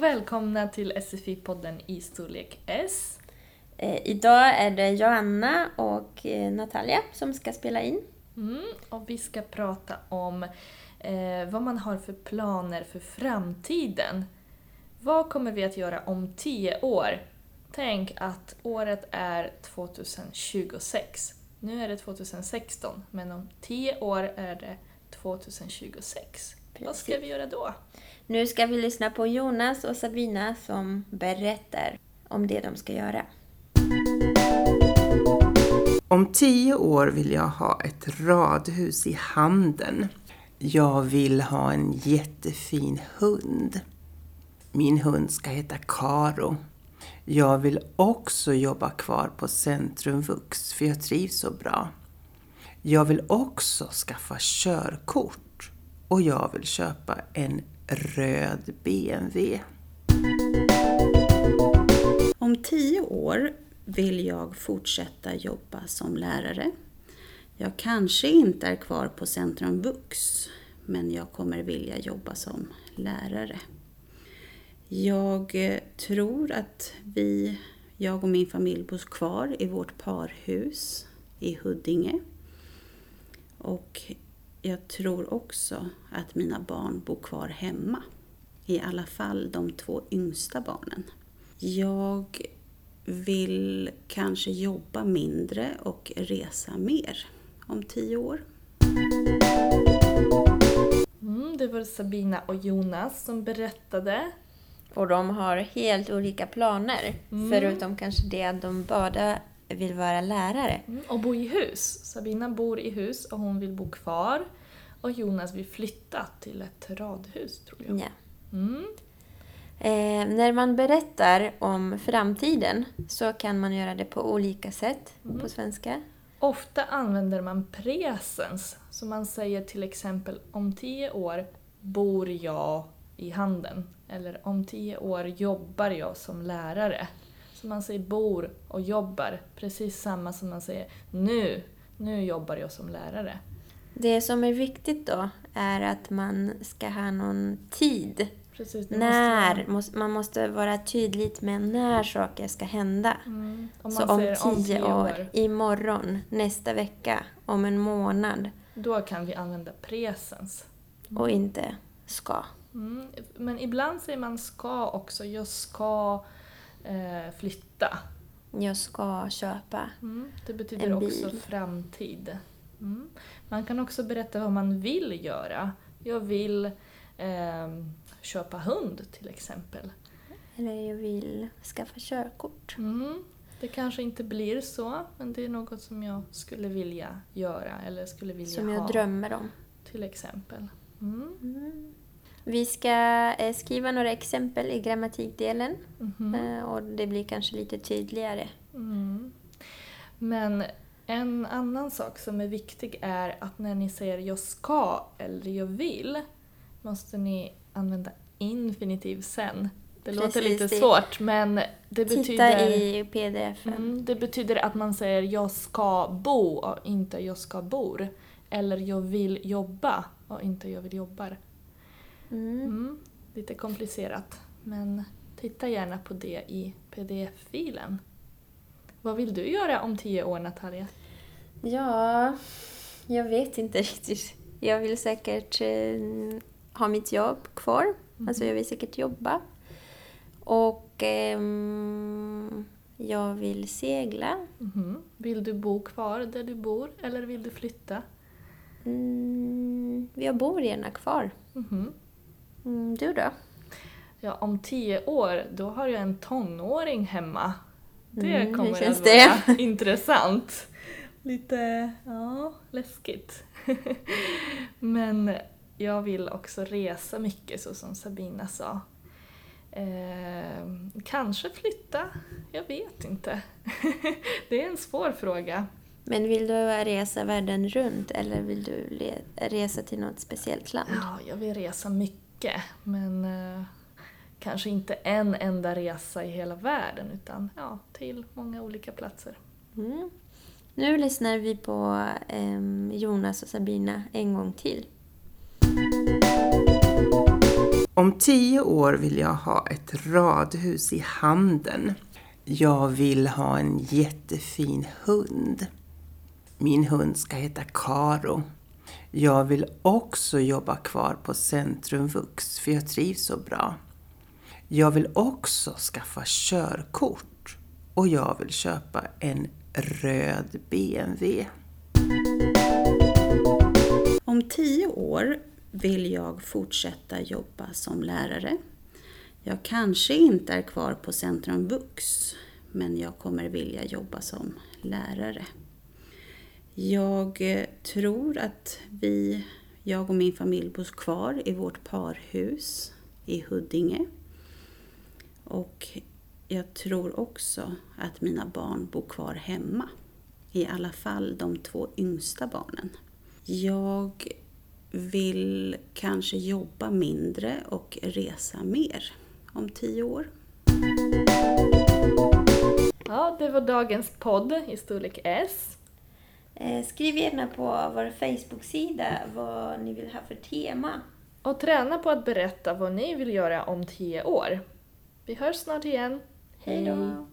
välkomna till SFI-podden i storlek S. Eh, idag är det Joanna och eh, Natalia som ska spela in. Mm, och vi ska prata om eh, vad man har för planer för framtiden. Vad kommer vi att göra om tio år? Tänk att året är 2026. Nu är det 2016, men om tio år är det 2026. Vad ska Precis. vi göra då? Nu ska vi lyssna på Jonas och Sabina som berättar om det de ska göra. Om tio år vill jag ha ett radhus i handen. Jag vill ha en jättefin hund. Min hund ska heta Karo. Jag vill också jobba kvar på Centrum Vux för jag trivs så bra. Jag vill också skaffa körkort och jag vill köpa en röd BMW. Om tio år vill jag fortsätta jobba som lärare. Jag kanske inte är kvar på Centrum Vux, men jag kommer vilja jobba som lärare. Jag eh, tror att vi, jag och min familj bor kvar i vårt parhus i Huddinge. Och jag tror också att mina barn bor kvar hemma. I alla fall de två yngsta barnen. Jag vill kanske jobba mindre och resa mer om tio år. Mm, det var Sabina och Jonas som berättade. Och de har helt olika planer. Mm. Förutom kanske det att de båda vill vara lärare. Mm, och bo i hus. Sabina bor i hus och hon vill bo kvar. Och Jonas vill flytta till ett radhus, tror jag. Ja. Mm. Eh, när man berättar om framtiden så kan man göra det på olika sätt på svenska. Ofta använder man presens. Så man säger till exempel om tio år bor jag i handen. Eller om tio år jobbar jag som lärare. Så man säger bor och jobbar. Precis samma som man säger nu, nu jobbar jag som lärare. Det som är viktigt då är att man ska ha någon tid. Precis, När, Måste man måste vara tydligt med när saker ska hända. mm, om Så om tio, år, imorgon, nästa vecka, om en månad Då kan vi använda presens. och inte ska. Mm. Men ibland säger man ska också. Jag ska eh, flytta. Jag ska köpa. Mm. Det betyder En också bil. framtid. Mm. Man kan också berätta vad man vill göra. Jag vill ehm, köpa hund till exempel. Eller jag vill skaffa körkort. Mm. Det kanske inte blir så, men det är något som jag skulle vilja göra eller skulle vilja Som ha. jag drömmer om. Till exempel. Mm. Vi ska eh, skriva några exempel i grammatikdelen. Eh, Och det blir kanske lite tydligare. Mm. Men en annan sak som är viktig är att när ni säger jag ska eller jag vill måste ni använda infinitiv sen. Det låter Precis, lite det- svårt men det Titta betyder, i pdf. mm, det betyder att man säger jag ska bo och inte jag ska bor. Eller jag vill jobba och inte jag vill jobbar. Mm. Mm, lite komplicerat, men titta gärna på det i pdf-filen. Vad vill du göra om tio år, Natalia? Ja, jag vet inte riktigt. Jag vill säkert eh, ha mitt jobb kvar. Alltså jag vill säkert jobba. Och ehm, jag vill segla. Mhm. Vill du bo kvar där du bor eller vill du flytta? Mm, jag bor gärna kvar. Mhm. Mm, du då? Ja, om tio år, då har jag en tonåring hemma. Det Mm, kommer att det? vara intressant. Lite, ja, läskigt. Men jag vill också resa mycket, så som Sabina sa. Eh, kanske flytta, jag vet inte. det är en svår fråga. Men vill du resa världen runt eller vill du resa till något speciellt land? Ja, jag vill resa mycket, men eh, kanske inte en enda resa i hela världen, utan ja, till många olika platser. Mm. Nu lyssnar vi på ehm, Jonas och Sabina en gång till. Om tio år vill jag ha ett radhus i Handen. Jag vill ha en jättefin hund. Min hund ska heta Karo. Jag vill också jobba kvar på Centrum Vux för jag trivs så bra. Jag vill också skaffa körkort och jag vill köpa en röd BMW. Om tio år vill jag fortsätta jobba som lärare. Jag kanske inte är kvar på Centrum Vux, men jag kommer vilja jobba som lärare. Jag eh, tror att vi, jag och min familj bor kvar i vårt parhus i Huddinge. Och jag tror också att mina barn bor kvar hemma. I alla fall de två yngsta barnen. Jag vill kanske jobba mindre och resa mer om tio år. Ja, det var dagens podd i storlek S. Eh, Skriv gärna på vår Facebook-sida vad ni vill ha för tema. Och träna på att berätta vad ni vill göra om tio år. Vi hörs snart igen. Hej då!